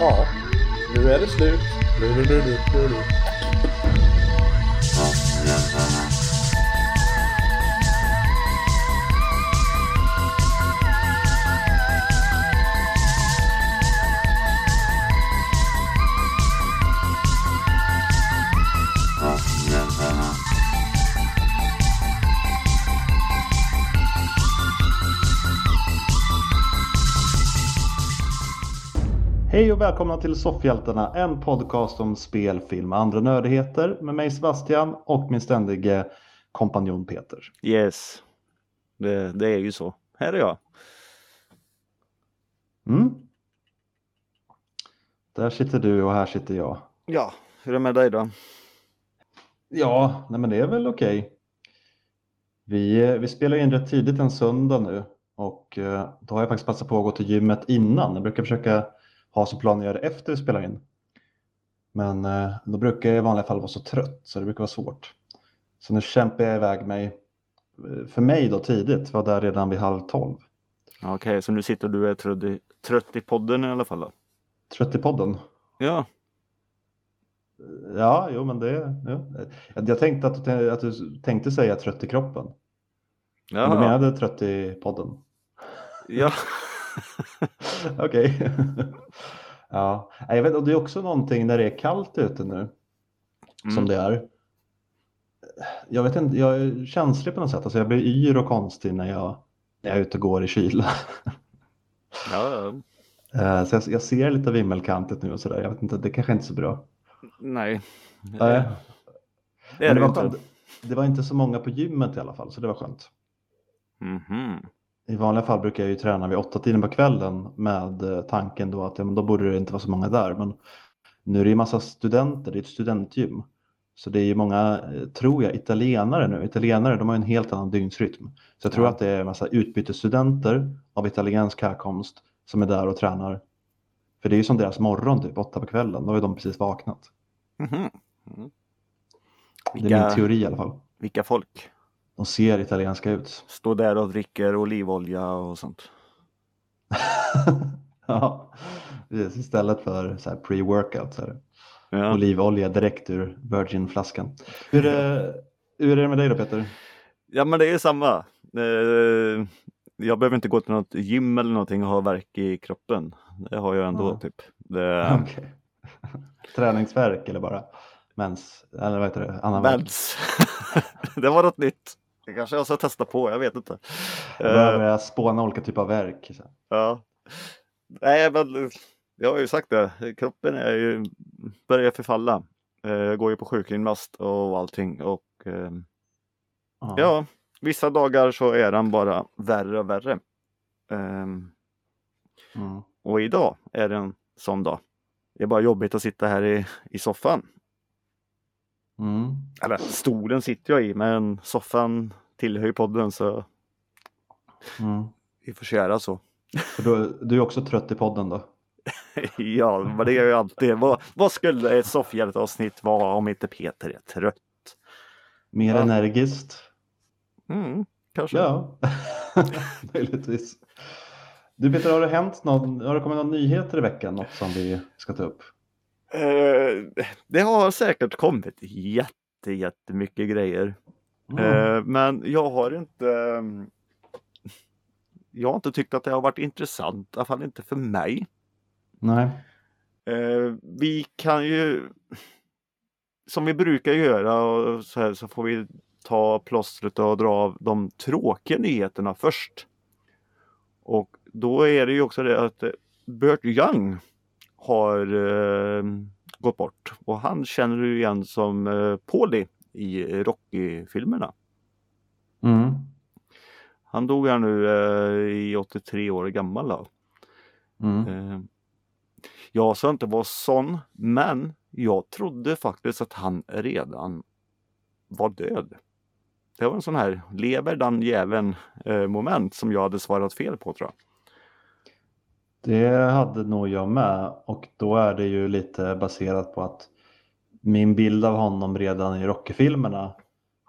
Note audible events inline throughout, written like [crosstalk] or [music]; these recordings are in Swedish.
Ja, nu är Hej och välkomna till Soffhjältarna, en podcast om spel, film och andra nördigheter med mig Sebastian och min ständige kompanjon Peter. Yes, det, det är ju så. Här är jag. Mm. Där sitter du och här sitter jag. Ja, hur är det med dig då? Ja, nej men det är väl okej. Vi, eh, vi spelar in rätt tidigt en söndag nu och eh, då har jag faktiskt passat på att gå till gymmet innan. Jag brukar försöka ha som plan att göra det efter vi spelar in. Men eh, då brukar jag i vanliga fall vara så trött så det brukar vara svårt. Så nu kämpar jag iväg mig, eh, för mig då tidigt, var där redan vid halv tolv. Okej, så nu sitter du och är trött i, trött i podden i alla fall då? Trött i podden. Ja, Ja, jo men det, ja. Jag, tänkte att, du- att du tänkte säga trött i kroppen. Men du ja, menade trött i podden. ja. [laughs] [laughs] Okej. [laughs] ja, jag vet, och det är också någonting när det är kallt ute nu, som Mm. det är. Jag vet inte, jag är känslig på något sätt. Alltså jag blir yr och konstig när jag, när jag är ute och går i kyla. ja, ja. [laughs] Eh, Så jag, jag ser lite vimmelkantigt nu och sådär. Jag vet inte, det kanske inte är så bra. Nej, Nej. det är det var inte. skönt. det var inte så många på gymmet i alla fall, så det var skönt. Mhm. I vanliga fall brukar jag ju träna vid åtta tiden på kvällen med eh, tanken då att ja, men då borde det inte vara så många där. Men nu är det ju massa studenter, det är ett studentgym. Så det är ju många, eh, tror jag, italienare nu. Italienare de har en helt annan dygnsrytm. Så jag tror att det är en massa utbytesstudenter av italiensk härkomst som är där och tränar. För det är ju som deras morgon, typ åtta på kvällen. Då har de precis vaknat. Mhm. Mm. Det är min Vilka, teori i alla fall. vilka folk De ser italienska ut. står där och dricker olivolja och sånt? [laughs] ja, precis. Istället för så här pre-workout så är det Ja. olivolja direkt ur Virgin-flaskan. Hur, är- hur är det med dig då Peter? ja, men det är samma. Eh, Jag behöver inte gå till något gym eller någonting och ha värk i kroppen. Det har jag ändå Ja. typ. Det, [laughs] Okej. [laughs] Träningsvärk eller bara mens? Eller vad heter det? Annan? Mens. det var något nytt. Det kanske jag ska testa på, jag vet inte. Jag börjar Eh, börja spåna olika typer av värk. Så. ja. Nej, men jag har ju sagt det. Kroppen är ju, börjar förfalla. Eh, Jag går ju på sjukgymnast och allting och eh, Ja. ja, vissa dagar så är den bara värre och värre. Ehm, Mm. Och idag är det en sån dag. Det är bara jobbigt att sitta här i, i soffan. Mm. Eller stolen sitter jag i men soffan tillhör ju podden så Mm. vi får köra så. Du, du är också trött i podden då? [laughs] ja, men det är ju alltid. Vad, vad skulle ett soffhjälteavsnitt vara om inte Peter är trött? Mer Ja. energiskt? Mm, kanske. Ja, [laughs] möjligtvis. Du Peter, har det hänt någon, har det kommit några nyheter i veckan? Något som vi ska ta upp? Eh, det har säkert kommit jätte, jättemycket grejer. Mm. Eh, men jag har inte ehm, Jag har inte tyckt att det har varit intressant, i alla fall inte för mig. Nej. Eh, vi kan ju som vi brukar göra och så, här, så får vi ta plåstret och dra av de tråkiga nyheterna först. Och då är det ju också det att eh, Burt Young har eh, gått bort och han känner du igen som eh, Paulie i Rocky-filmerna. Mm. Han dog här nu eh, i 83 år gammal. Då. Mm. Eh, jag ska inte vara sån, men jag trodde faktiskt att han redan var död. Det var en sån här lever den jäveln eh, moment som jag hade svarat fel på tror jag. Det hade nog jag med och då är det ju lite baserat på att min bild av honom redan i Rocky-filmerna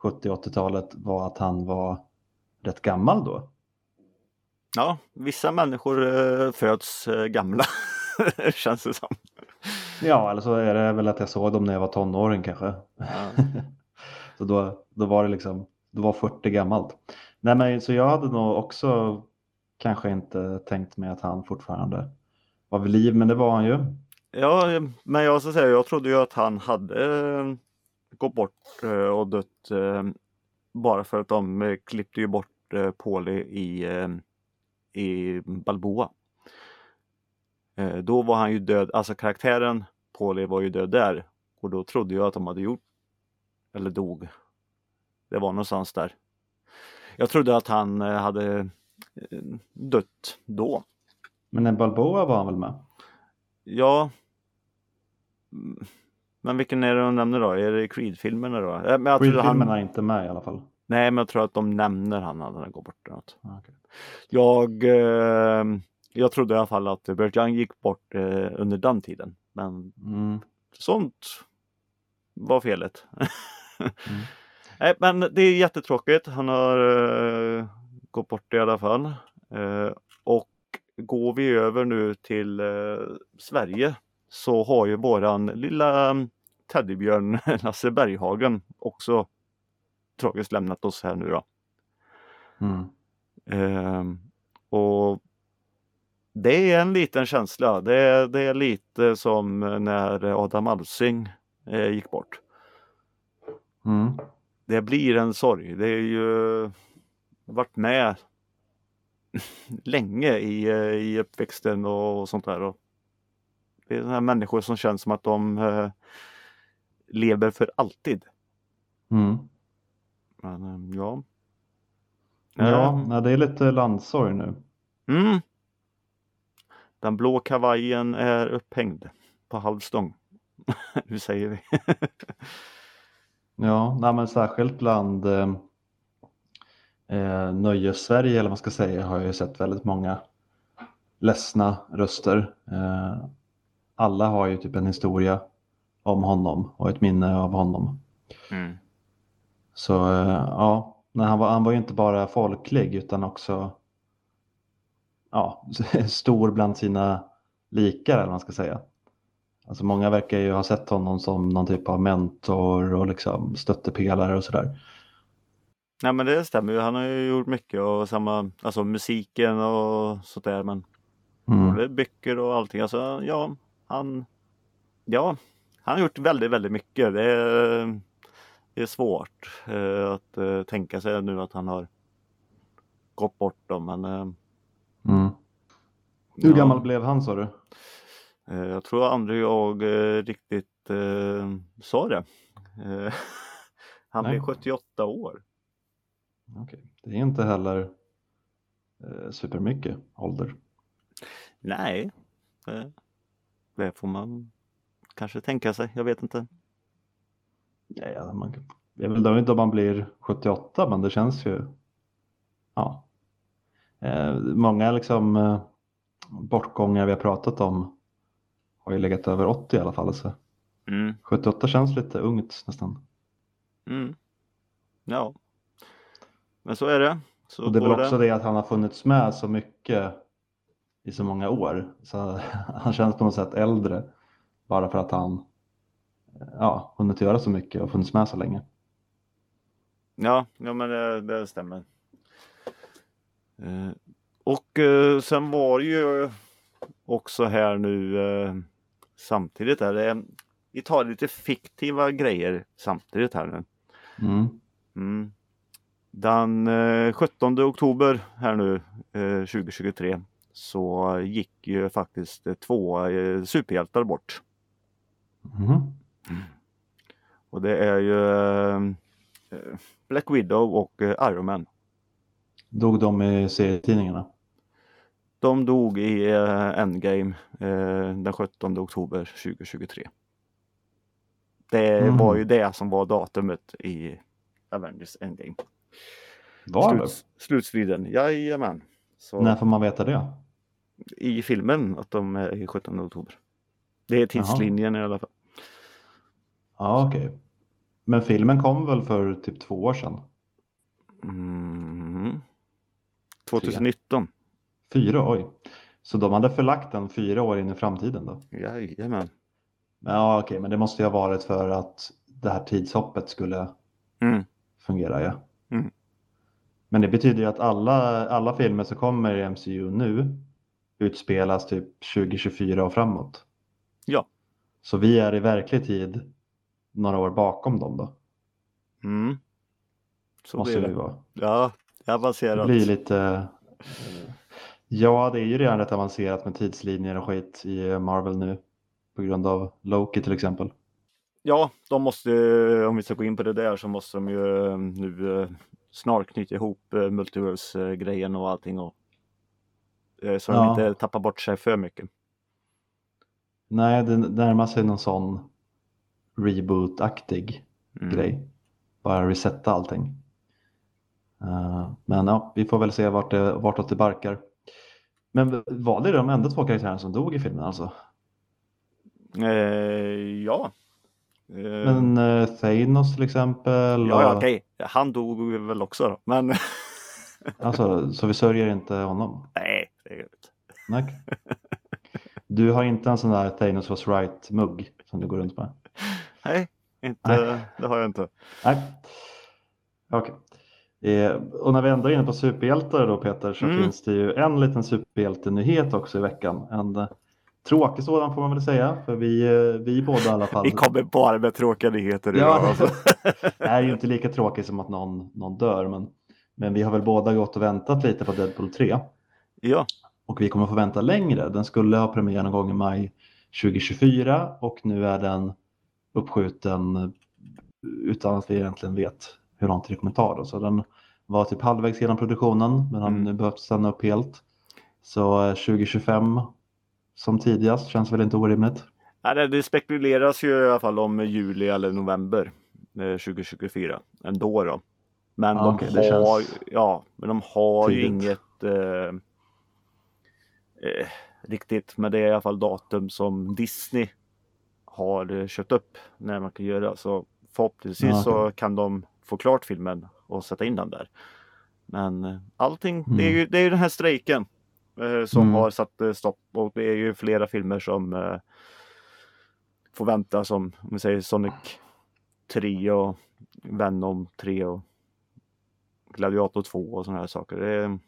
70-80-talet var att han var rätt gammal då. Ja, vissa människor eh, föds eh, gamla. [laughs] Känns det som. Ja, eller så är det väl att jag såg dem när jag var tonåring kanske. Ja. [laughs] så då, då var det liksom, då var 40 gammalt. Nej, men så jag hade nog också kanske inte tänkt mig att han fortfarande var vid liv, men det var han ju. Ja, men jag ska säga, jag trodde ju att han hade eh, gått bort eh, och dött eh, bara för att de klippte ju bort Pauli i, i Balboa. Då var han ju död, alltså karaktären Pauli var ju död där och då trodde jag att de hade gjort eller dog. Det var någonstans där. Jag trodde att han hade dött då. Men en Balboa var han väl med? Ja. Mm. Men vilken är det de nämner då? Är det Creed-filmerna då? Eh, Creed-filmen han... är inte med i alla fall. Nej, men jag tror att de nämner han när han går bort. Något. Ah, okej. Jag, eh, jag trodde i alla fall att Burt Young gick bort eh, under den tiden. Men Mm. sånt var felet. [laughs] Nej, men det är jättetråkigt. Han har eh, gått bort i alla fall. Eh, och går vi över nu till eh, Sverige så har ju våran lilla mm, teddybjörn [laughs] Lasse Berghagen också tragiskt lämnat oss här nu då. Mm. Ehm, och det är en liten känsla. Det är, det är lite som när Adam Alsing eh, gick bort. Mm. Det blir en sorg. Det är ju varit med [laughs] länge i, eh, i uppväxten och sånt där. Och det är sådana här människor som känns som att de eh, lever för alltid. Mm. Men eh, ja. Ja, Eh, det är lite landsorg nu. Mm. Den blå kavajen är upphängd på halvstång. [laughs] Hur säger vi? [laughs] Ja, nej, men särskilt bland eh, eh, Nöjes-Sverige eller vad man ska säga har jag ju sett väldigt många ledsna röster. Eh, alla har ju typ en historia om honom och ett minne av honom. Mm. Så eh, ja, nej, han, var, han var ju inte bara folklig utan också ja, [laughs] stor bland sina likar eller vad man ska säga. Alltså många verkar ju ha sett honom som någon typ av mentor och liksom stöttepelare och sådär. Nej men det stämmer ju. Han har ju gjort mycket och samma, alltså musiken och sånt där men Mm. både böcker och allting. Alltså ja, han, ja, han har gjort väldigt, väldigt mycket. Det är, det är svårt eh, att eh, tänka sig nu att han har gått bort dem men eh, Mm. Hur ja. gammal blev han sa du? Eh, Jag tror aldrig jag eh, riktigt eh, sa det. [laughs] Han Nej. blev 78 år. Okej. Det är inte heller eh, supermycket ålder. Nej, eh, det får man kanske tänka sig. Jag vet inte. Ja, ja, man, jag väl inte om man blir 78 men det känns ju ja. Eh, många liksom eh, bortgångar vi har pratat om har ju legat över 80 i alla fall. Så Mm, 78 känns lite ungt nästan. mm. Ja, men så är det. Så Och det är väl också det att han har funnits med så mycket i så många år. Så [laughs] han känns på något sätt äldre bara för att han ja, hunnit göra så mycket och funnits med så länge. Ja, ja men det, det stämmer. Eh, och eh, sen var det ju också här nu eh, samtidigt där. Det, vi tar lite fiktiva grejer samtidigt här nu. Mm. Mm. Den eh, 17 oktober här nu eh, 2023 så gick ju faktiskt eh, två eh, superhjältar bort. Mhm. Och det är ju eh, Black Widow och eh, Iron Man. Dog de i serietidningarna? De dog i eh, Endgame eh, den 17 oktober 2023. Det Mhm. var ju det som var datumet i Avengers Endgame. Var? Sluts, slutstriden, jajamän. Så När får man veta det? i filmen att de är i 17 oktober. Det är tidslinjen i alla fall. Ja, okej. Men filmen kom väl för typ två år sedan? Mm. 2019. Fyra, oj. Så de hade förlagt den fyra år in i framtiden då? Jajamän. Ja, okej, men det måste ju ha varit för att det här tidshoppet skulle Mm. fungera, ja. Mm. Men det betyder ju att alla, alla filmer som kommer i MCU nu utspelas typ 2024 och framåt. Ja. Så vi är i verklig tid några år bakom dem då, Mm. Så måste blir det ju vara. Ja, är Det avancerat. blir lite... Ja, det är ju redan rätt avancerat med tidslinjer och skit i Marvel nu. På grund av Loki till exempel. Ja, de måste, ju- om vi ska gå in på det där så måste de ju eh, nu eh, snart knyta ihop eh, multiverse-grejen och allting. Och, eh, så de Ja. inte tappar bort sig för mycket. Nej, det närmar sig någon sån reboot-aktig Mm. grej. Bara resetta allting. Eh, men ja, vi får väl se vart det, vartåt det barkar. Men var det de enda två karaktärerna som dog i filmen alltså? Eh, ja. Men eh, Thanos till exempel? ja, ja och- okej. Han dog väl också då. Men [laughs] Alltså, så vi sörjer inte honom? nej, det är inte. Nej. [laughs] Du har inte en sån där Thanos was right-mugg som du går runt med? Nej, inte, Nej. det har jag inte. Nej. Okej. Eh, och när vi ändå är inne på superhjältar då Peter så Mm. finns det ju en liten superhjältenyhet också i veckan. En tråkig sådan får man väl säga för vi, eh, vi båda i alla fall [laughs] Vi kommer bara med tråkiga nyheter idag. Ja, Alltså. [laughs] är ju inte lika tråkig som att någon, någon dör men, men vi har väl båda gått och väntat lite på Deadpool 3 Ja, och vi kommer få vänta längre. Den skulle ha premiär någon gång i maj 2024 och nu är den uppskjuten utan att vi egentligen vet hur långt det kommer ta. Då. Så den var typ halvvägs genom produktionen men har Mm. nu behövt stanna upp helt. Så eh, 2025 som tidigast känns väl inte orimligt. Nej, det- spekuleras ju i alla fall om juli eller november eh, 2024 ändå då. Men Ja, de det har, känns ja, men de har ju tidigt. inget eh, eh, riktigt, men det är i alla fall datum som Disney har eh, köpt upp när man kan göra. Så förhoppningsvis Ja, så kan de få klart filmen och sätta in den där. Men eh, allting, det är Mm. ju det är ju den här strejken eh, som Mm. har satt eh, stopp och det är ju flera filmer som eh, får vänta som om vi säger Sonic 3 och Venom 3 och Gladiator 2 och sådana här saker. Det är,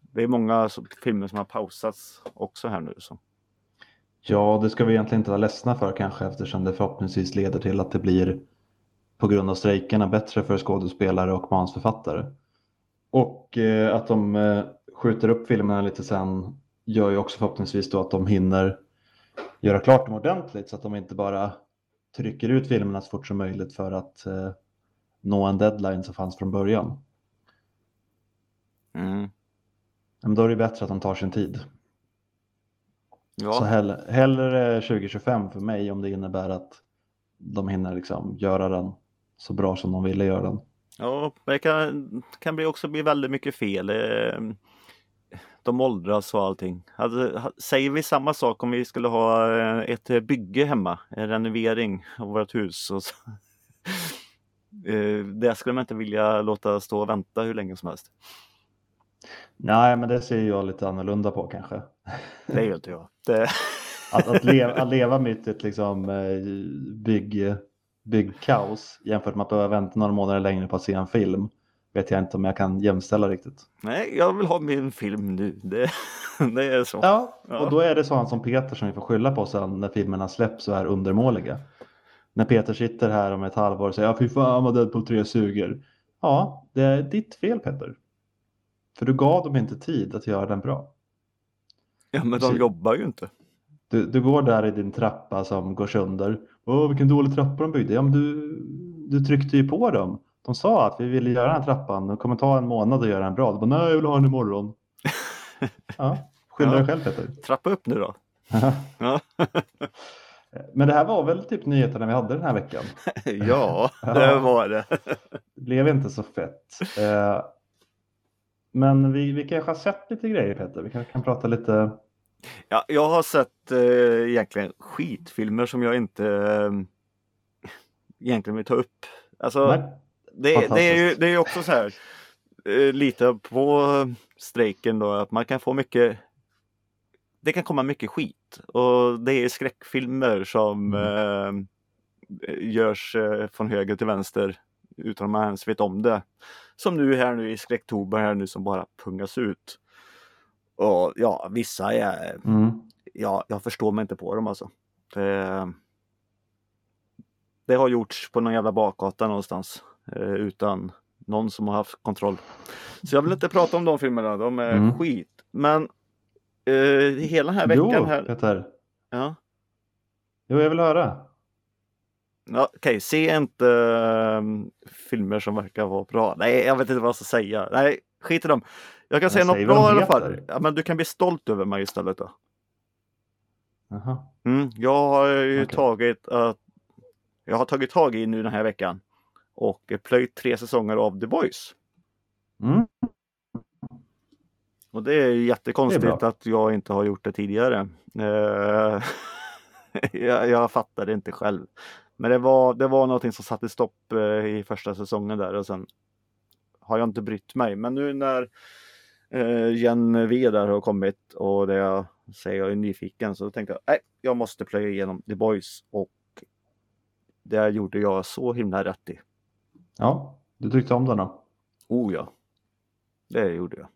det är många filmer som har pausats också här nu. Så. Ja, det ska vi egentligen inte vara ledsna för kanske eftersom det förhoppningsvis leder till att det blir på grund av strejkerna bättre för skådespelare och manusförfattare. Och eh, att de eh, skjuter upp filmerna lite sen gör ju också förhoppningsvis då att de hinner göra klart dem ordentligt så att de inte bara trycker ut filmerna så fort som möjligt för att eh, nå en deadline som fanns från början. Mm. Men då är det bättre att de tar sin tid. Så Ja, hell, hellre 2025 för mig om det innebär att de hinner liksom göra den så bra som de ville göra den. ja, det kan, kan bli också bli väldigt mycket fel. De åldras och allting. Alltså, säger vi samma sak om vi skulle ha eh, ett eh, bygge hemma, en renovering av vårt hus. Och så. [laughs] Eh, Det skulle man inte vilja låta stå och vänta hur länge som helst. Nej, men det ser jag lite annorlunda på kanske. Det gör inte jag. Det, [laughs] Att, att, leva, att leva mitt i ett liksom, bygg, byggkaos jämfört med att behöva vänta några månader längre på att se en film vet jag inte om jag kan jämställa riktigt. nej, jag vill ha min film nu. Det, [laughs] det är så. Ja, Ja. och då är det sånt som Peter som vi får skylla på sen när filmerna släpps och är undermåliga. När Peter sitter här om ett halvår och säger ja, fy fan vad Deadpool 3 suger. Ja, det är ditt fel Peter. För du gav dem inte tid att göra den bra. Ja, men de Precis. jobbar ju inte. Du, du går där i din trappa som går sönder. Åh, vilken dålig trappa de byggde. Ja, men du, du tryckte ju på dem. De sa att vi ville göra den här trappan. Det kommer ta en månad att göra den bra. Du bara, nej, jag vill ha den imorgon. [laughs] Ja, skylla Ja. dig själv Peter. Trappa upp nu då. [laughs] Ja, Men det här var väl typ nyheterna vi hade den här veckan. [laughs] ja det var det. Det blev inte så fett. Eh, Men vi, vi kanske har sett lite grejer Peter. Vi kanske kan prata lite. Ja, jag har sett eh, egentligen skitfilmer som jag inte eh, egentligen vill ta upp. Alltså, Nej. Det, det är ju det är också så här eh, lite på strejken då att man kan få mycket det kan komma mycket skit och det är skräckfilmer som Mm. eh, görs eh, från höger till vänster utan att man ens vet om det. Som nu här nu i skräcktober här nu som bara pungas ut. Och ja, vissa är, Mm. ja, jag förstår mig inte på dem alltså. Det, det har gjorts på någon jävla bakgata någonstans utan någon som har haft kontroll. Så jag vill inte prata om de filmerna, de är Mm. skit. Men eh, hela den här veckan Jo, här. Peter. Ja, Jo, jag vill höra. ja, Okej, se inte eh, filmer som verkar vara bra. Nej, jag vet inte vad jag ska säga. Nej, skit i dem. Jag kan Men säga något bra i alla fall. Ja, men du kan bli stolt över mig istället då. Jaha. Mm, jag har ju Okej. tagit att jag har tagit tag i nu den här veckan och plöjt tre säsonger av The Boys. Mm. Och det är jättekonstigt Det är att jag inte har gjort det tidigare. Eh, [laughs] jag, jag fattar det inte själv. Men det var, det var någonting som satte stopp eh, i första säsongen där och sen har jag inte brytt mig. Men nu när eh, Gen V där har kommit och det jag säger jag är nyfiken så tänkte jag nej, jag måste plöja igenom The Boys och det gjorde jag så himla rätt i. Ja, du tyckte om den då? Oh ja, det gjorde jag.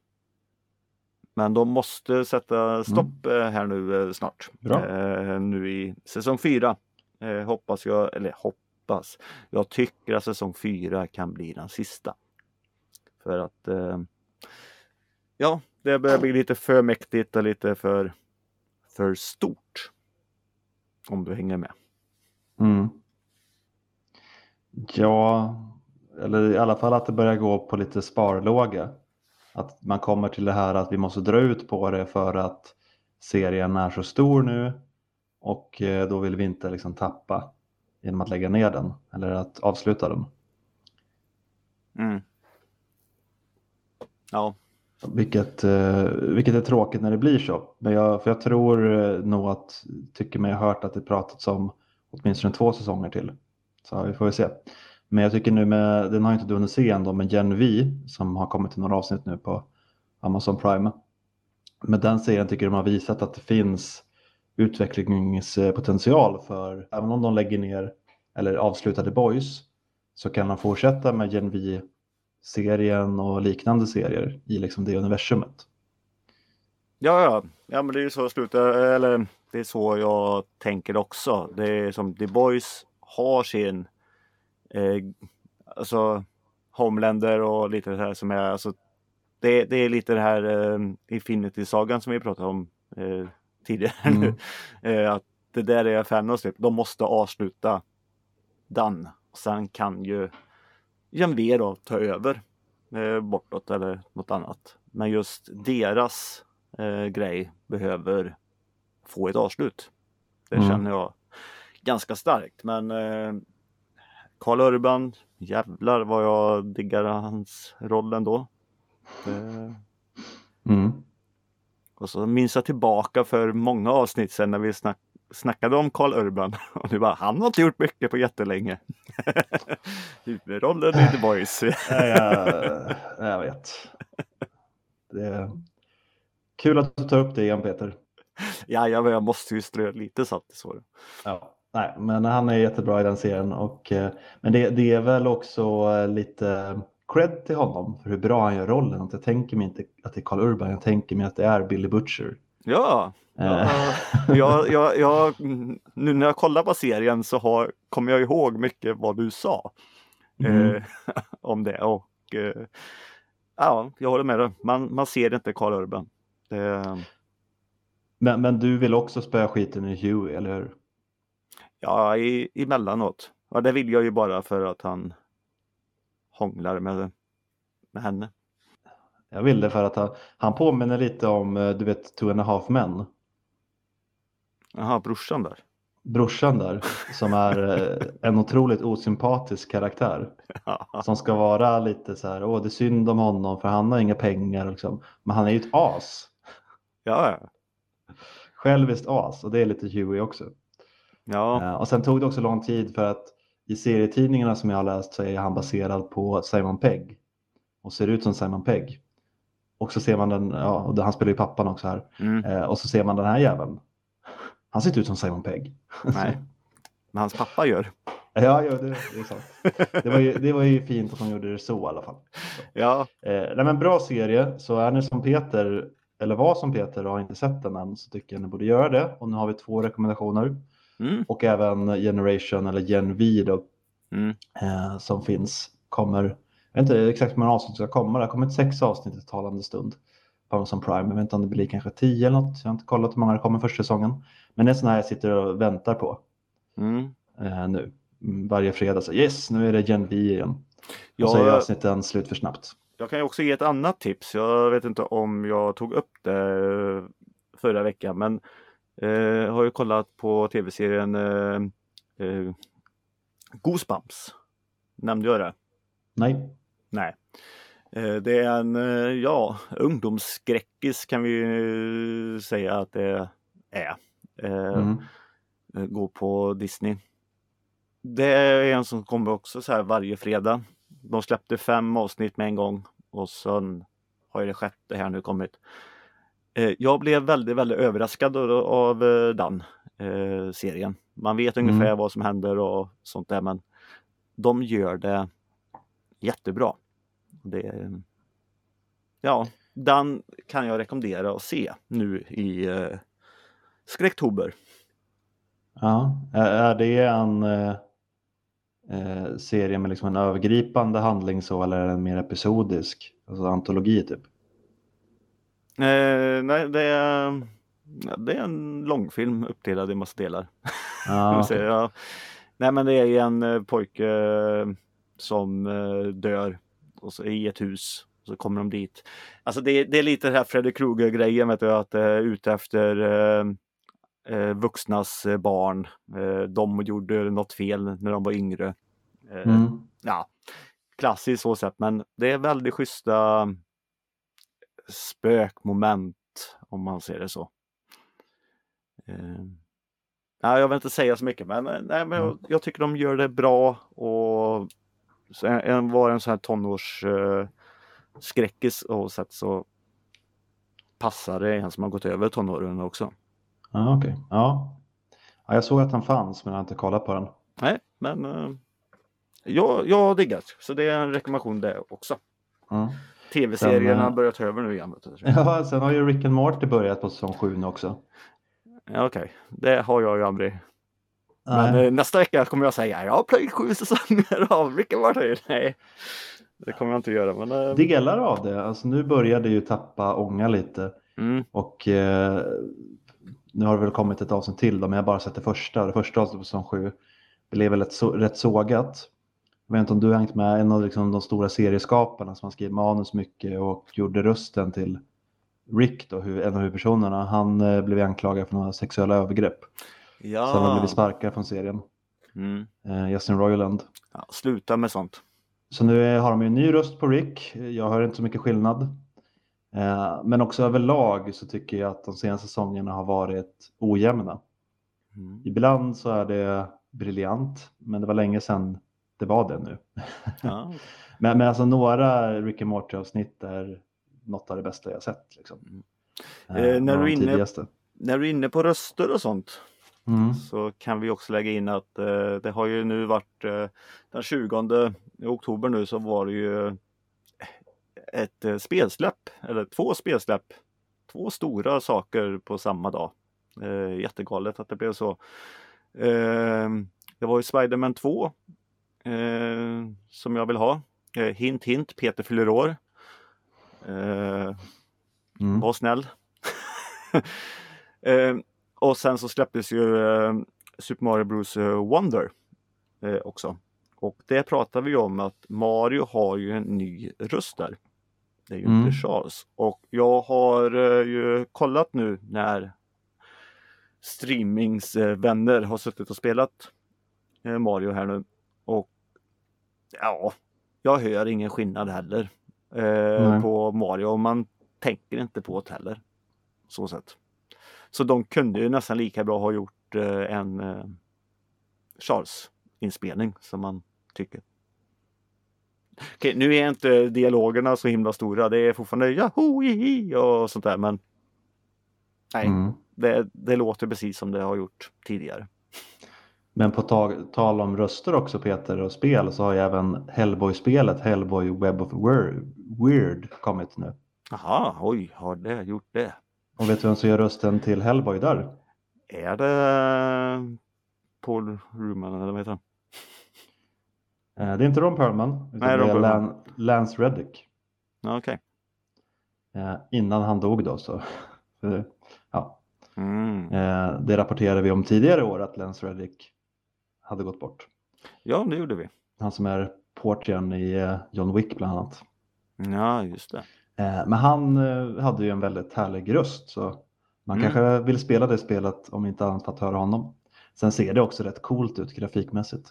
Men de måste sätta stopp eh, här nu eh, snart. Eh, nu i säsong 4. Eh, hoppas jag, eller hoppas. Jag tycker att säsong 4 kan bli den sista. För att eh, ja, det börjar bli lite för mäktigt och lite för, för stort. Om du hänger med. Mm. Ja, eller i alla fall att det börjar gå på lite sparlåga. Att man kommer till det här att vi måste dra ut på det för att serien är så stor nu och eh, då vill vi inte liksom tappa genom att lägga ner den eller att avsluta den. Mm. Ja, Vilket, eh, vilket är tråkigt när det blir så. Men jag, för jag tror eh, nog att, tycker mig ha hört att det pratats om åtminstone två säsonger till. Så vi får väl se. Men jag tycker nu med, den har inte du hunnit se ändå, men Gen V som har kommit till några avsnitt nu på Amazon Prime. Med den serien tycker jag de har visat att det finns utvecklingspotential för, även om de lägger ner eller avslutar The Boys, så kan de fortsätta med Gen V serien och liknande serier i liksom det universumet. Ja, ja. ja men det är ju så slutar, eller det är så jag tänker också. Det är som The Boys har sin eh, alltså Homelander och lite det här som är alltså det, det är lite det här eh, Infinity-sagan som vi pratade om eh, tidigare Mm. nu. Eh, att det där är Thanos typ. De måste avsluta den. Sen kan ju V då ta över eh, bortåt eller något annat. Men just deras eh, grej behöver få ett avslut. Det Mm. känner jag ganska starkt. Men eh, Karl Urban, jävlar vad jag diggar hans roll ändå. Mm. och så minns jag tillbaka för många avsnitt sedan när vi snack, snackade om Karl Urban. [laughs] Och du bara, han har inte gjort mycket på jättelänge. [laughs] Huvudrollen i The Boys. Jag, jag vet. Det är kul att du tar upp det igen Peter. ja, jag, jag måste ju strö lite salt i såren. Ja. Nej, men han är jättebra i den serien. Och, eh, men det, det är väl också eh, lite cred till honom för hur bra han gör rollen. Att jag tänker mig inte att det är Carl Urban, jag tänker mig att det är Billy Butcher. Ja, Eh, [laughs] ja jag, jag, jag, nu när jag kollar på serien så har, kommer jag ihåg mycket vad du sa Mm. eh, [laughs] om det. Och eh, ja, jag håller med dig. Man, man ser inte Karl Urban. Det, men, men du vill också spöa skiten i Huey, eller hur? Ja, i, emellanåt. Ja, det vill jag ju bara för att han hånglar med, med henne. Jag vill det för att han, han påminner lite om, eh, du vet, Two and a half men. Jaha, brorsan där. Brorsan där, som är eh, en otroligt osympatisk karaktär. Ja, Som ska vara lite så här, åh det är synd om honom för han har inga pengar liksom. Men han är ju ett as. ja. Själviskt as och det är lite Huey också. Ja. Eh, och sen tog det också lång tid för att i serietidningarna som jag har läst så är han baserad på Simon Pegg. Och ser ut som Simon Pegg. Och så ser man den, ja, och han spelar ju pappan också här. Mm. Eh, och så ser man den här jäveln. Han ser inte ut som Simon Pegg. Nej. Men hans pappa gör. ja, ja det, det är sant. Det var, ju, det var ju fint att de gjorde det så i alla fall. Ja. Eh, nej, men bra serie, så är ni som Peter, eller var som Peter och har inte sett den än, så tycker jag ni borde göra det. Och nu har vi två rekommendationer. Mm. Och även Generation eller Gen V då, Mm. eh, som finns kommer, jag vet inte exakt hur många avsnitt som ska komma, det har kommit sex avsnitt i talande stund på Amazon Prime. Jag vet inte om det blir kanske tio eller något, jag har inte kollat hur många det kommer första säsongen. Men det är sådana här jag sitter och väntar på Mm. eh, nu. Varje fredag så yes, nu är det Gen V igen. Ja, och så är avsnitten slut för snabbt. Jag kan ju också ge ett annat tips. Jag vet inte om jag tog upp det eh, förra veckan men eh, har ju kollat på tv-serien eh, eh, Goosebumps. Nämnde jag det? Nej. Nej. Eh, det är en eh, ja, ungdomsskräckis kan vi säga att det är. Eh, Mm. eh, Gå på Disney. Det är en som kommer också så här varje fredag. De släppte fem avsnitt med en gång och sen har ju det sjätte här nu kommit. Eh, Jag blev väldigt, väldigt överraskad av- eh, den eh, serien. Man vet Mm. ungefär vad som händer och sånt där men de gör det jättebra. Det, ja, den kan jag rekommendera att se nu i eh, skräcktober. Ja, är det en eh, serie med liksom en övergripande handling så eller är den mer episodisk? Alltså antologi typ? Eh, nej, det är, det är en långfilm uppdelad i massa delar. [laughs] Så, okej. ja. Nej men det är en eh, pojke eh, som eh, dör och så, i ett hus. Och så kommer de dit. Alltså det, det är lite det här Freddy Krueger grejen vet du, att det är ute efter eh, vuxnas barn. De gjorde något fel när de var yngre. Mm. ja, klassiskt så sätt men det är väldigt schyssta spökmoment om man ser det så. Eh, ja, jag vill inte säga så mycket men, eh, nej, men jag, Mm. jag tycker de gör det bra och så en, en, var en sån här tonårs eh, och sätt så passar det en som har gått över tonåren också. Ja, okej. Ja. ja, jag såg att den fanns men jag har inte kollat på den. Nej, men eh, jag, jag har diggat så det är en rekommendation det också. Mm. Tv-serierna Sen, har eh, börjat ta över nu igen. [laughs] Ja, sen har ju Rick and Morty börjat på säsong 7 nu också. Ja, Okej, det har jag ju aldrig. Nej. Men eh, nästa vecka kommer jag säga jag har plöjt sju säsonger av Rick and Morty. [laughs] Nej, det kommer jag inte göra. Men, eh, Delar av det, alltså nu börjar det ju tappa ånga lite mm, och eh, nu har det väl kommit ett avsnitt till då, men jag har bara sett det första. Det första avsnittet på säsong 7 blev väl ett så, rätt sågat. Jag vet inte om du har hängt med en av liksom de stora serieskaparna som har skrivit manus mycket och gjorde rösten till Rick, då, en av huvudpersonerna. Han eh, blev anklagad för några sexuella övergrepp. Så han har ja. blivit sparkad från serien. Mm, Eh, Justin Roiland. ja, sluta med sånt. Så nu har de ju en ny röst på Rick. Jag hör inte så mycket skillnad. Eh, Men också överlag så tycker jag att de senaste säsongerna har varit ojämna. Mm. Ibland så är det briljant, men det var länge sedan det var det nu. Ja. [laughs] Men, men alltså några Rick and Morty avsnitt är något av det bästa jag sett. Liksom. Mm. Eh, Eh, när du inne-. När du är inne på röster och sånt Mm. så kan vi också lägga in att eh, det har ju nu varit eh, den 20 oktober nu så var det ju ett eh, spelsläpp eller två spelsläpp. Två stora saker på samma dag. Eh, jättegalet att det blev så. Eh, det var ju Spiderman 2 eh, som jag vill ha. Eh, hint hint, Peter fyller år. Eh, Mm. var snäll. [laughs] eh, och sen så släpptes ju eh, Super Mario Bros Wonder eh, också. Och det pratar vi om att Mario har ju en ny röst där. Det är ju Mm. inte Charles. Och jag har ju kollat nu när streamingsvänner har suttit och spelat Mario här nu. Ja, jag hör ingen skillnad heller eh, på Mario. Man tänker inte på det heller. Så sätt. Så de kunde ju nästan lika bra ha gjort eh, en eh, Charles inspelning som man tycker. Okej, nu är inte dialogerna så himla stora. Det är fortfarande jaho, hihi och sånt där. Men nej, Mm. det, det låter precis som det har gjort tidigare. Men på tal om röster också Peter och spel så har ju även Hellboy-spelet Hellboy Web of Weird kommit nu. Jaha, oj, har det gjort det? Och vet du vem som gör rösten till Hellboy där? Är det Paul Ruman eller vad heter han? Eh, Det är inte Ron Perlman utan Nej, Ron det är. Lan, Lance Reddick. Okej. Eh, Innan han dog då så. så, [laughs] Ja, Mm. eh, det rapporterade vi om tidigare år att Lance Reddick hade gått bort. Ja, det gjorde vi. Han som är portiern i eh, John Wick bland annat. Ja, just det. Eh, Men han eh, hade ju en väldigt härlig röst så man Mm. kanske vill spela det spelet om inte annat för att höra honom. Sen ser det också rätt coolt ut grafikmässigt.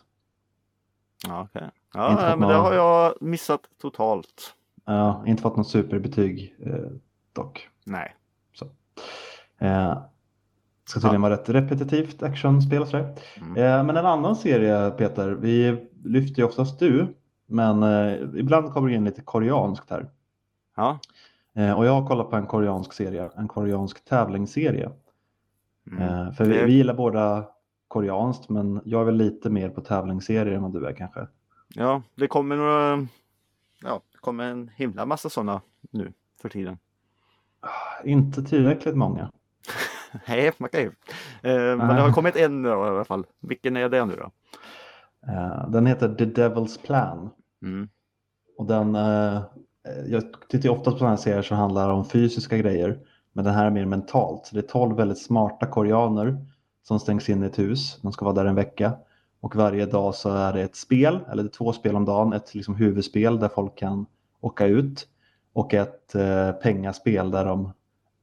Ja. Inte Ja, men det några- har jag missat totalt. Ja, inte fått något superbetyg eh, dock. Nej. Eh, ska tydligen vara rätt repetitivt actionspel och sådär. Mm. Eh, men en annan serie Peter, vi lyfter ju oftast du, men eh, ibland kommer det in lite koreanskt här. Ja. Eh, och jag har kollat på en koreansk serie, en koreansk tävlingsserie. Mm. Eh, för vi, vi gillar båda koreanskt, men jag är väl lite mer på tävlingsserier än vad du är kanske. Ja, det kommer några... Ja, det kommer en himla massa sådana nu för tiden. Inte tillräckligt många. [laughs] Nej, kan ju. Eh, men det har kommit en då, i alla fall. Vilken är det nu då? Eh, den heter The Devil's Plan. Mm. Och den, eh, jag tittar ofta på sådana här serier som handlar om fysiska grejer. Men den här är mer mentalt. Det är tolv väldigt smarta koreaner som stängs in i ett hus. De ska vara där en vecka. Och varje dag så är det ett spel, eller det två spel om dagen. Ett liksom huvudspel där folk kan åka ut. Och ett eh, pengaspel där de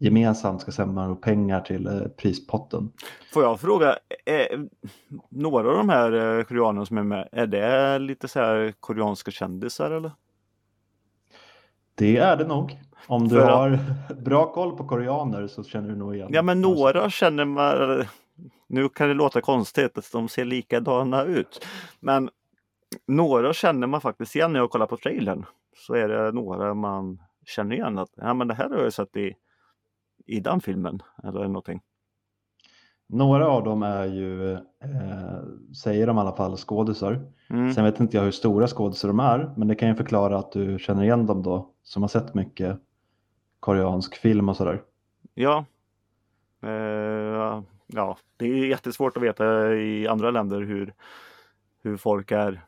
gemensamt ska samla pengar till eh, prispotten. Får jag fråga, eh, några av de här eh, koreanerna som är med, är det lite så här koreanska kändisar eller? Det är det nog. Om du För har [laughs] bra koll på koreaner så känner du nog igen. Ja men några känner man, [laughs] nu kan det låta konstigt att de ser likadana ut. Men några känner man faktiskt igen när jag kollar på trailern. Så är det några man känner igen att ja, men det här har jag sett i, i den filmen eller någonting. Några av dem är ju, eh, säger de i alla fall, skådisar. Mm. Sen vet inte jag hur stora skådisar de är, men det kan ju förklara att du känner igen dem då, som har sett mycket koreansk film och sådär. Ja. Eh, ja, det är jättesvårt att veta i andra länder hur, hur folk är,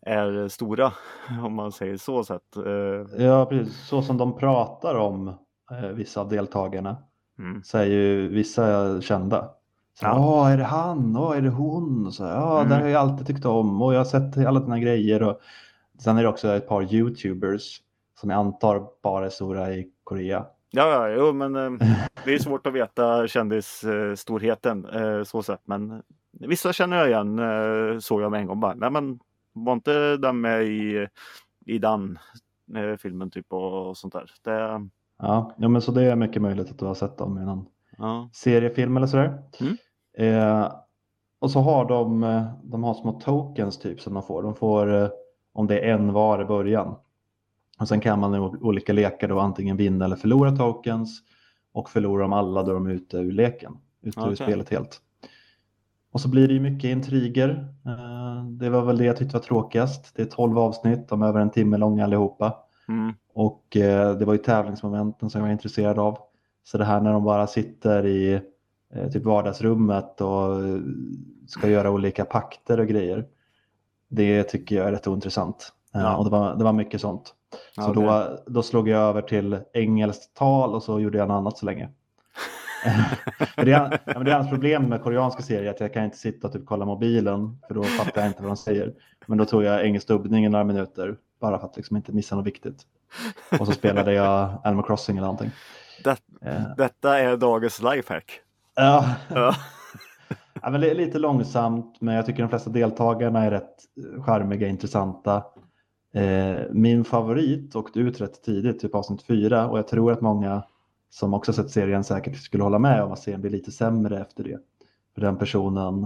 är stora, [laughs] om man säger så sett. Eh, Ja, precis. Så som de pratar om vissa av deltagarna mm. så är ju vissa kända. Så, Ja. Åh, är det han? Åh, är det hon? Så, ja, Mm. det har jag alltid tyckt om och jag har sett alla dina grejer. Och... Sen är det också ett par YouTubers som jag antar bara är stora i Korea. Ja, ja, jo, men eh, det är svårt att veta kändisstorheten eh, så sett. Men vissa känner jag igen, eh, såg jag med en gång bara. Nej, men var inte den med i, i den eh, filmen typ och, och sånt där? Det, Ja, ja, men så det är mycket möjligt att du har sett dem i någon ja. seriefilm eller sådär. Mm. Eh, och så har de, eh, de har små tokens typ som de får. De får eh, om det är en var i början. Och sen kan man i olika lekar då antingen vinna eller förlora tokens. Och förlorar de alla då är de ute ur leken. Ute ur Okej. spelet helt. Och så blir det ju mycket intriger. Eh, det var väl det jag tyckte var tråkigast. Det är 12 avsnitt, de är över en timme långa allihopa. Mm. Och eh, det var ju tävlingsmomenten som jag var intresserad av. Så det här när de bara sitter i eh, typ vardagsrummet och eh, ska göra olika pakter och grejer. Det tycker jag är rätt ointressant. Eh, Ja. Och det var, det var mycket sånt. Så Okej. då, då slog jag över till engelskt tal och så gjorde jag något annat så länge. [laughs] Det, är, ja, det är hans problem med koreanska serier att jag kan inte sitta och typ kolla mobilen för då fattar jag inte vad de säger. Men då tog jag engelsk dubbning i några minuter bara för att liksom inte missa något viktigt. Och så spelade jag [laughs] Animal Crossing eller någonting. Det, Eh, detta är dagens lifehack. ja. Ja. [laughs] ja, men det är lite långsamt men jag tycker de flesta deltagarna är rätt charmiga, intressanta. Eh, min favorit åkte ut rätt tidigt, typ avsnitt fyra och jag tror att många som också sett serien säkert skulle hålla med om att serien blir lite sämre efter det. För den personen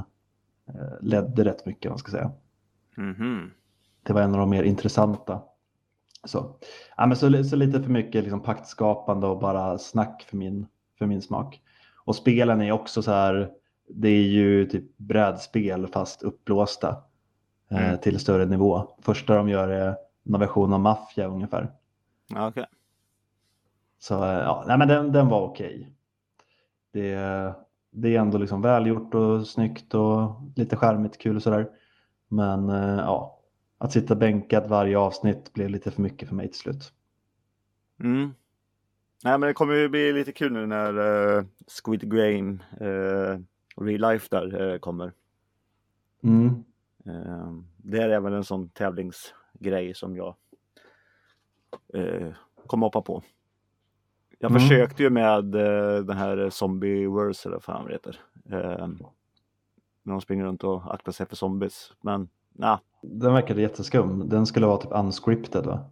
eh, ledde rätt mycket, man ska säga. Mhm. Det var en av de mer intressanta Så, ja, men så, så lite för mycket liksom paktskapande och bara snack för min, för min smak. Och spelen är också så här, det är ju typ brädspel fast uppblåsta eh, Mm. till större nivå. Första de gör är någon version av maffia ungefär. Okej. Så eh, ja, nej, men den, den var okej. Det, det är ändå liksom välgjort och snyggt och lite charmigt, kul och sådär. Men eh, ja, att sitta bänkad varje avsnitt blev lite för mycket för mig till slut. Mm. Nej, men det kommer ju bli lite kul nu när uh, Squid Game uh, Real Life där eh, kommer. Mm. Det är även en sån tävlingsgrej som jag kommer hoppa på. Jag Mm. försökte ju med den här Zombie Wars eller vad fan det heter. När de springer runt och aktar sig för zombies. Men nej, Den verkade jätteskum. Den skulle vara typ unscripted va?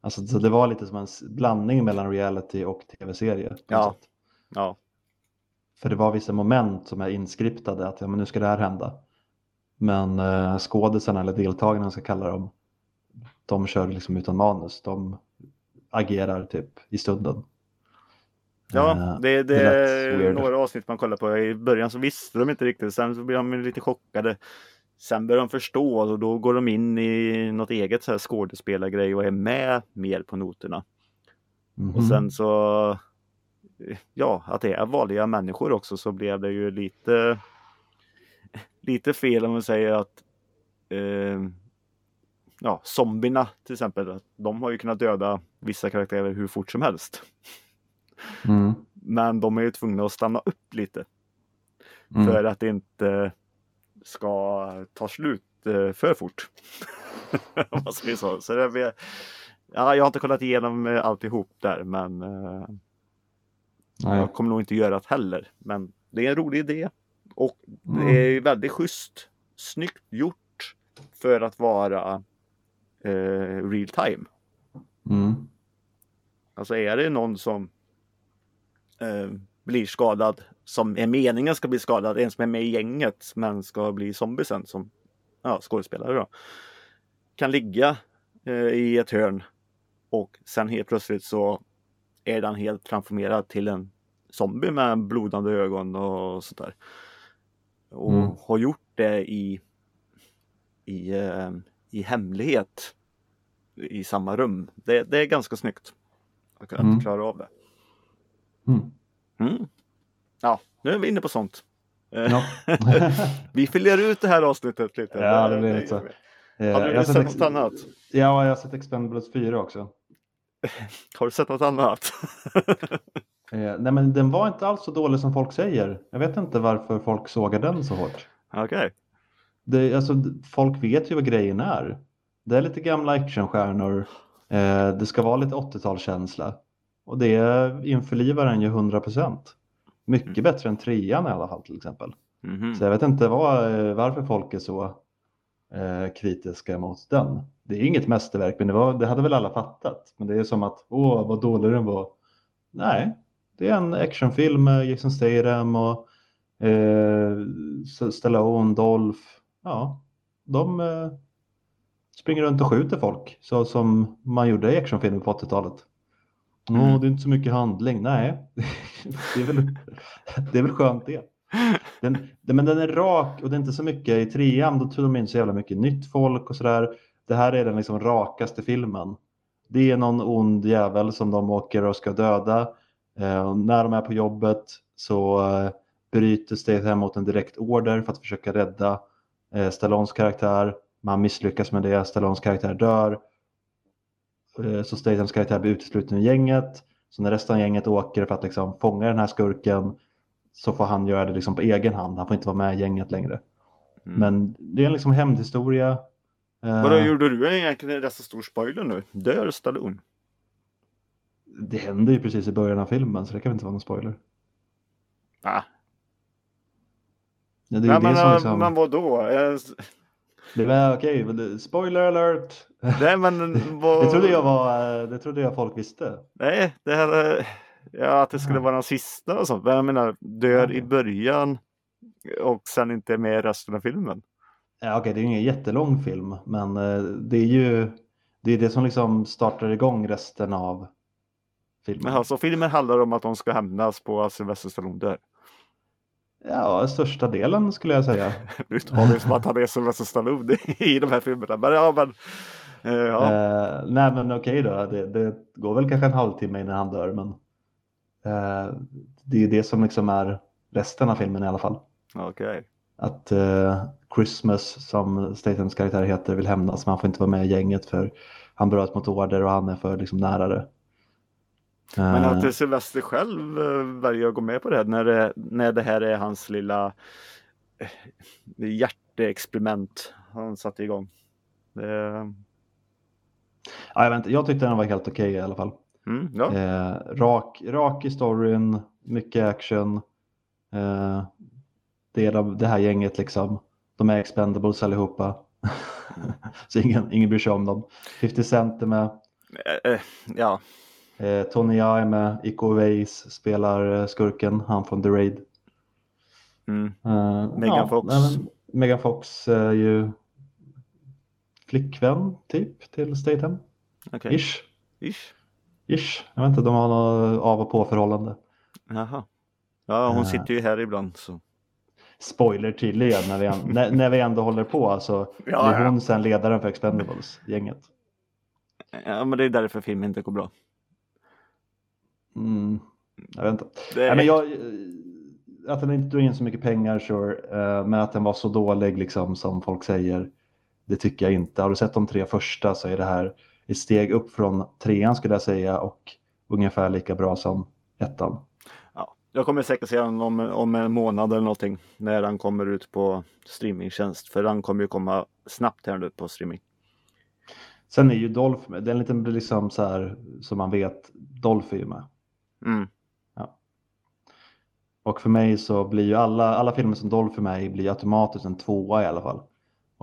Alltså, så det var lite som en blandning mellan reality och tv-serie. Ja. ja. För det var vissa moment som är inskriptade att ja, men nu ska det här hända. Men eh, skådisarna eller deltagarna ska kalla dem, de kör liksom utan manus. De agerar typ i stunden. Ja, Eh, det, det, är några avsnitt man kollar på. I början så visste de inte riktigt, sen så blir de lite chockade. Sen börjar de förstå och då går de in i något eget så här skådespelargrej och är med mer på noterna. Mhm. Och sen så, ja, att det är vanliga människor också så blev det ju lite, lite fel om man säger att eh, ja, zombierna till exempel, att de har ju kunnat döda vissa karaktärer hur fort som helst. Mm. Men de är ju tvungna att stanna upp lite Mm. för att inte ska ta slut eh, för fort. [laughs] Så. så det blir, ja, jag har inte kollat igenom eh, alltihop där men eh, Nej. jag kommer nog inte göra det heller. Men det är en rolig idé och Mm. det är väldigt schysst. Snyggt gjort för att vara eh, real time. Mm. Alltså är det någon som eh, blir skadad som är meningen ska bli skadad, en som är med i gänget men ska bli zombie sen som ja, skådespelare då. Kan ligga eh, i ett hörn och sen helt plötsligt så är den helt transformerad till en zombie med blodande ögon och sånt där. Och Mm. har gjort det i, i, eh, i hemlighet i samma rum. Det, det är ganska snyggt. Jag kan Mm. inte klara av det. Mm. Ja, nu är vi inne på sånt. Eh, Ja. [laughs] vi fyller ut det här avsnittet lite. Ja, det blir lite så. vi. Eh, Har du sett något annat? Ja, jag har sett Expendables 4 också. [laughs] Har du sett något annat? [laughs] Eh, nej, men den var inte alls så dålig som folk säger. Jag vet inte varför folk sågar den så hårt. Okej. Det, alltså, folk vet ju vad grejen är. Det är lite gamla actionstjärnor. Eh, det ska vara lite 80-talskänsla. Och det införlivar den ju 100%. Mycket Mm. bättre än trean i alla fall till exempel. Mhm. Så jag vet inte vad, eh, varför folk är så eh, kritiska mot den. Det är inget mästerverk, men det, var, det hade väl alla fattat. Men det är som att, åh vad dålig den var. Nej, det är en actionfilm med Jason Statham och eh, Stallone, Dolph. Ja, de eh, springer runt och skjuter folk så som man gjorde i actionfilmer på 80-talet. Mm. det är inte så mycket handling. Nej, [laughs] det är väl, det är väl skönt det. Den, den, men den är rak och det är inte så mycket i trean. Då tog de in så jävla mycket nytt folk och sådär. Det här är den liksom rakaste filmen. Det är någon ond jävel som de åker och ska döda. Eh, när de är på jobbet så eh, bryter Statham mot en direkt order för att försöka rädda eh, Stallones karaktär. Man misslyckas med det. Stallones karaktär dör. Eh, så Stathams karaktär blir utesluten ur gänget. Så när resten av gänget åker för att liksom fånga den här skurken så får han göra det liksom på egen hand. Han får inte vara med i gänget längre. Mm. Men det är en liksom hämndhistoria. Eh, Vadå, gjorde du egentligen en rätt så stor spoiler nu? Dör Stallone? Det händer ju precis i början av filmen så det kan väl inte vara någon spoiler. Ah. Ja, det är Nej, ju men, det som äh, liksom... men vadå? Eh, Det var okej, det- spoiler alert! Nej, men vad... Det trodde jag var, det trodde jag folk visste. Nej, det här... Ja, att det skulle vara den sista och sånt. Men jag menar, dör i början och sen inte med i resten av filmen. Ja, okej, det är ingen jättelång film, men eh, det är ju Det är det som liksom startar igång resten av filmen. Men alltså filmen handlar om att de ska hämnas på att Sylvester Stallone dör. Ja, största delen skulle jag säga. [laughs] Nu tar det som att han är Sylvester Stallone i de här filmerna. Men ja, men. Eh, ja. Eh, nej men okej då, det, det går väl kanske en halvtimme innan han dör men eh, det är ju det som liksom är resten av filmen i alla fall. Okej. Att eh, Christmas som Statens karaktär heter vill hämnas men han får inte vara med i gänget för han bröt mot order och han är för liksom nära det. Men Eh, att Sylvester själv eh, väljer att gå med på det här när det, när det här är hans lilla eh, hjärteexperiment han satte igång. Det, ja, jag, vet inte, jag tyckte den var helt okej i alla fall. mm, ja. Eh, rak, rak i storyn, mycket action. Eh, det, är de, det här gänget liksom, de är expendables allihopa. [laughs] Så ingen, ingen bryr sig om dem. 50 Cent är med, Eh, eh, ja. eh, Tony Jaa är med, Iko Uwais spelar eh, skurken, han från The Raid. Mm. Megan Fox. nej, Megan Fox är ju flickvän typ till Statham. Okej. Ish. Ish. Ish. Jag vet inte, de har något av och på förhållande. Jaha. Ja, hon Eh. sitter ju här ibland så. spoiler tydligen när vi, ändå, [laughs] när, när vi ändå håller på. Alltså, Ja, ja. hon sen ledaren för Expendables-gänget. Ja, men det är därför filmen inte går bra. Mm, jag vet inte. Det, Nej, men jag, att den inte drog in så mycket pengar, sure. eh, men att den var så dålig liksom, som folk säger, det tycker jag inte. Har du sett de tre första så är det här ett steg upp från trean skulle jag säga och ungefär lika bra som ettan. ja. Jag kommer säkert se den om, om en månad eller någonting. När den kommer ut på streamingtjänst. För den kommer ju komma snabbt här nu på streaming. Sen är ju Dolph med, det är en liten liksom så här som man vet, Dolph är ju med. Mm. Och för mig så blir ju alla, alla filmer som Dolph är med i blir automatiskt en tvåa i alla fall.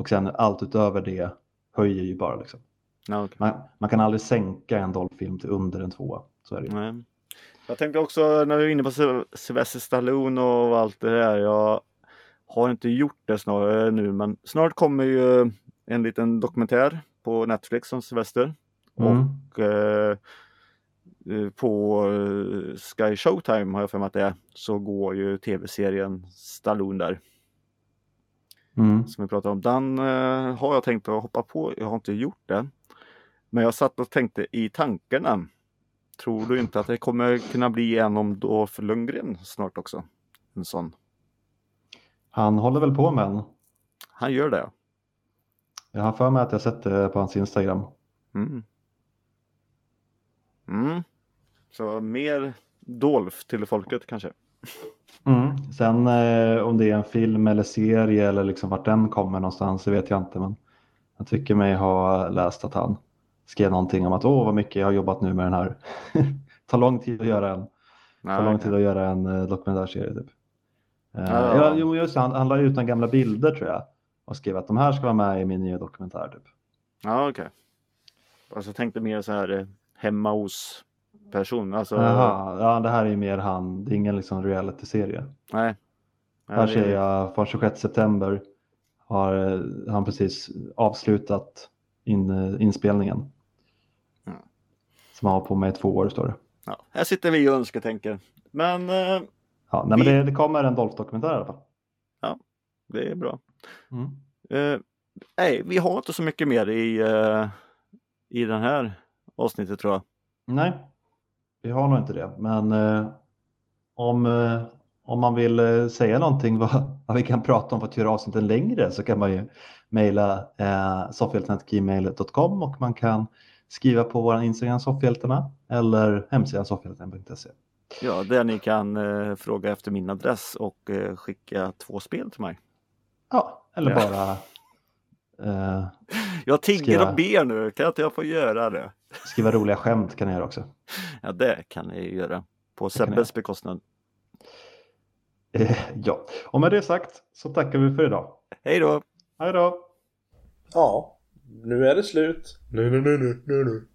Och sen allt utöver det höjer ju bara liksom. Ja, okej. Man, man kan aldrig sänka en Dolph-film till under en tvåa. Så är det ju. Nej. Jag tänkte också när vi är inne på Syl- Sylvester Stallone och allt det där. Jag har inte gjort det snarare nu men snart kommer ju en liten dokumentär på Netflix om Sylvester. Mm. Och eh, eh, på eh, Sky Showtime har jag för mig att det är, så går ju tv-serien Stallone där Mm. som vi pratade om. Den eh, har jag tänkt att hoppa på. Jag har inte gjort det. Men jag satt och tänkte i tankarna. Tror du inte att det kommer kunna bli en om Dolph Lundgren snart också? En sån. Han håller väl på med en. Han gör det. Jag har för mig att jag sett det på hans Instagram. Mm. Mm. Så mer Dolph till folket kanske. Mm. Sen eh, om det är en film eller serie eller liksom vart den kommer någonstans, det vet jag inte. Men jag tycker mig ha läst att han skrev någonting om att åh vad mycket jag har jobbat nu med den här. [laughs] tar lång tid att göra en, tar lång tid att göra en eh, dokumentärserie. Typ. Eh, Ja. ja, jo, just det, han, han la ut några gamla bilder tror jag och skrev att de här ska vara med i min nya dokumentär. Typ. Ja, okej. Alltså jag tänkte mer så här eh, hemma hos person. Alltså, Jaha, ja, det här är ju mer han, det är ingen liksom reality-serie. nej. Nej, Här det- ser jag från 26 september har eh, han precis avslutat in, eh, inspelningen. Mm. Som han har på med i två år står det. Ja, här sitter vi och önsketänker. Men eh, Ja, nej, men Vi- det, det kommer en Dolph-dokumentär i alla fall. det är bra. Mm. Eh, nej, vi har inte så mycket mer i, eh, i den här avsnittet tror jag. Nej, vi har nog inte det. Men eh, om, eh, om man vill eh, säga någonting vad, [laughs] vad vi kan prata om för att göra avsnitten längre så kan man ju mejla eh, soffhjältarna.gmail.com och man kan skriva på vår Instagram soffhjältarna eller hemsidan soffhjältarna.se. Ja, där ni kan eh, fråga efter min adress och eh, skicka två spel till mig. Ja, eller bara eh, Jag tigger och ber nu, kan inte jag få göra det? Skriva roliga skämt kan ni göra också. Ja, det kan ni göra. På Sebbes bekostnad. Eh, ja, och med det sagt så tackar vi för idag. Hej då! Hej då! Ja, nu är det slut. Nu, nu, nu, nu, nu, nu.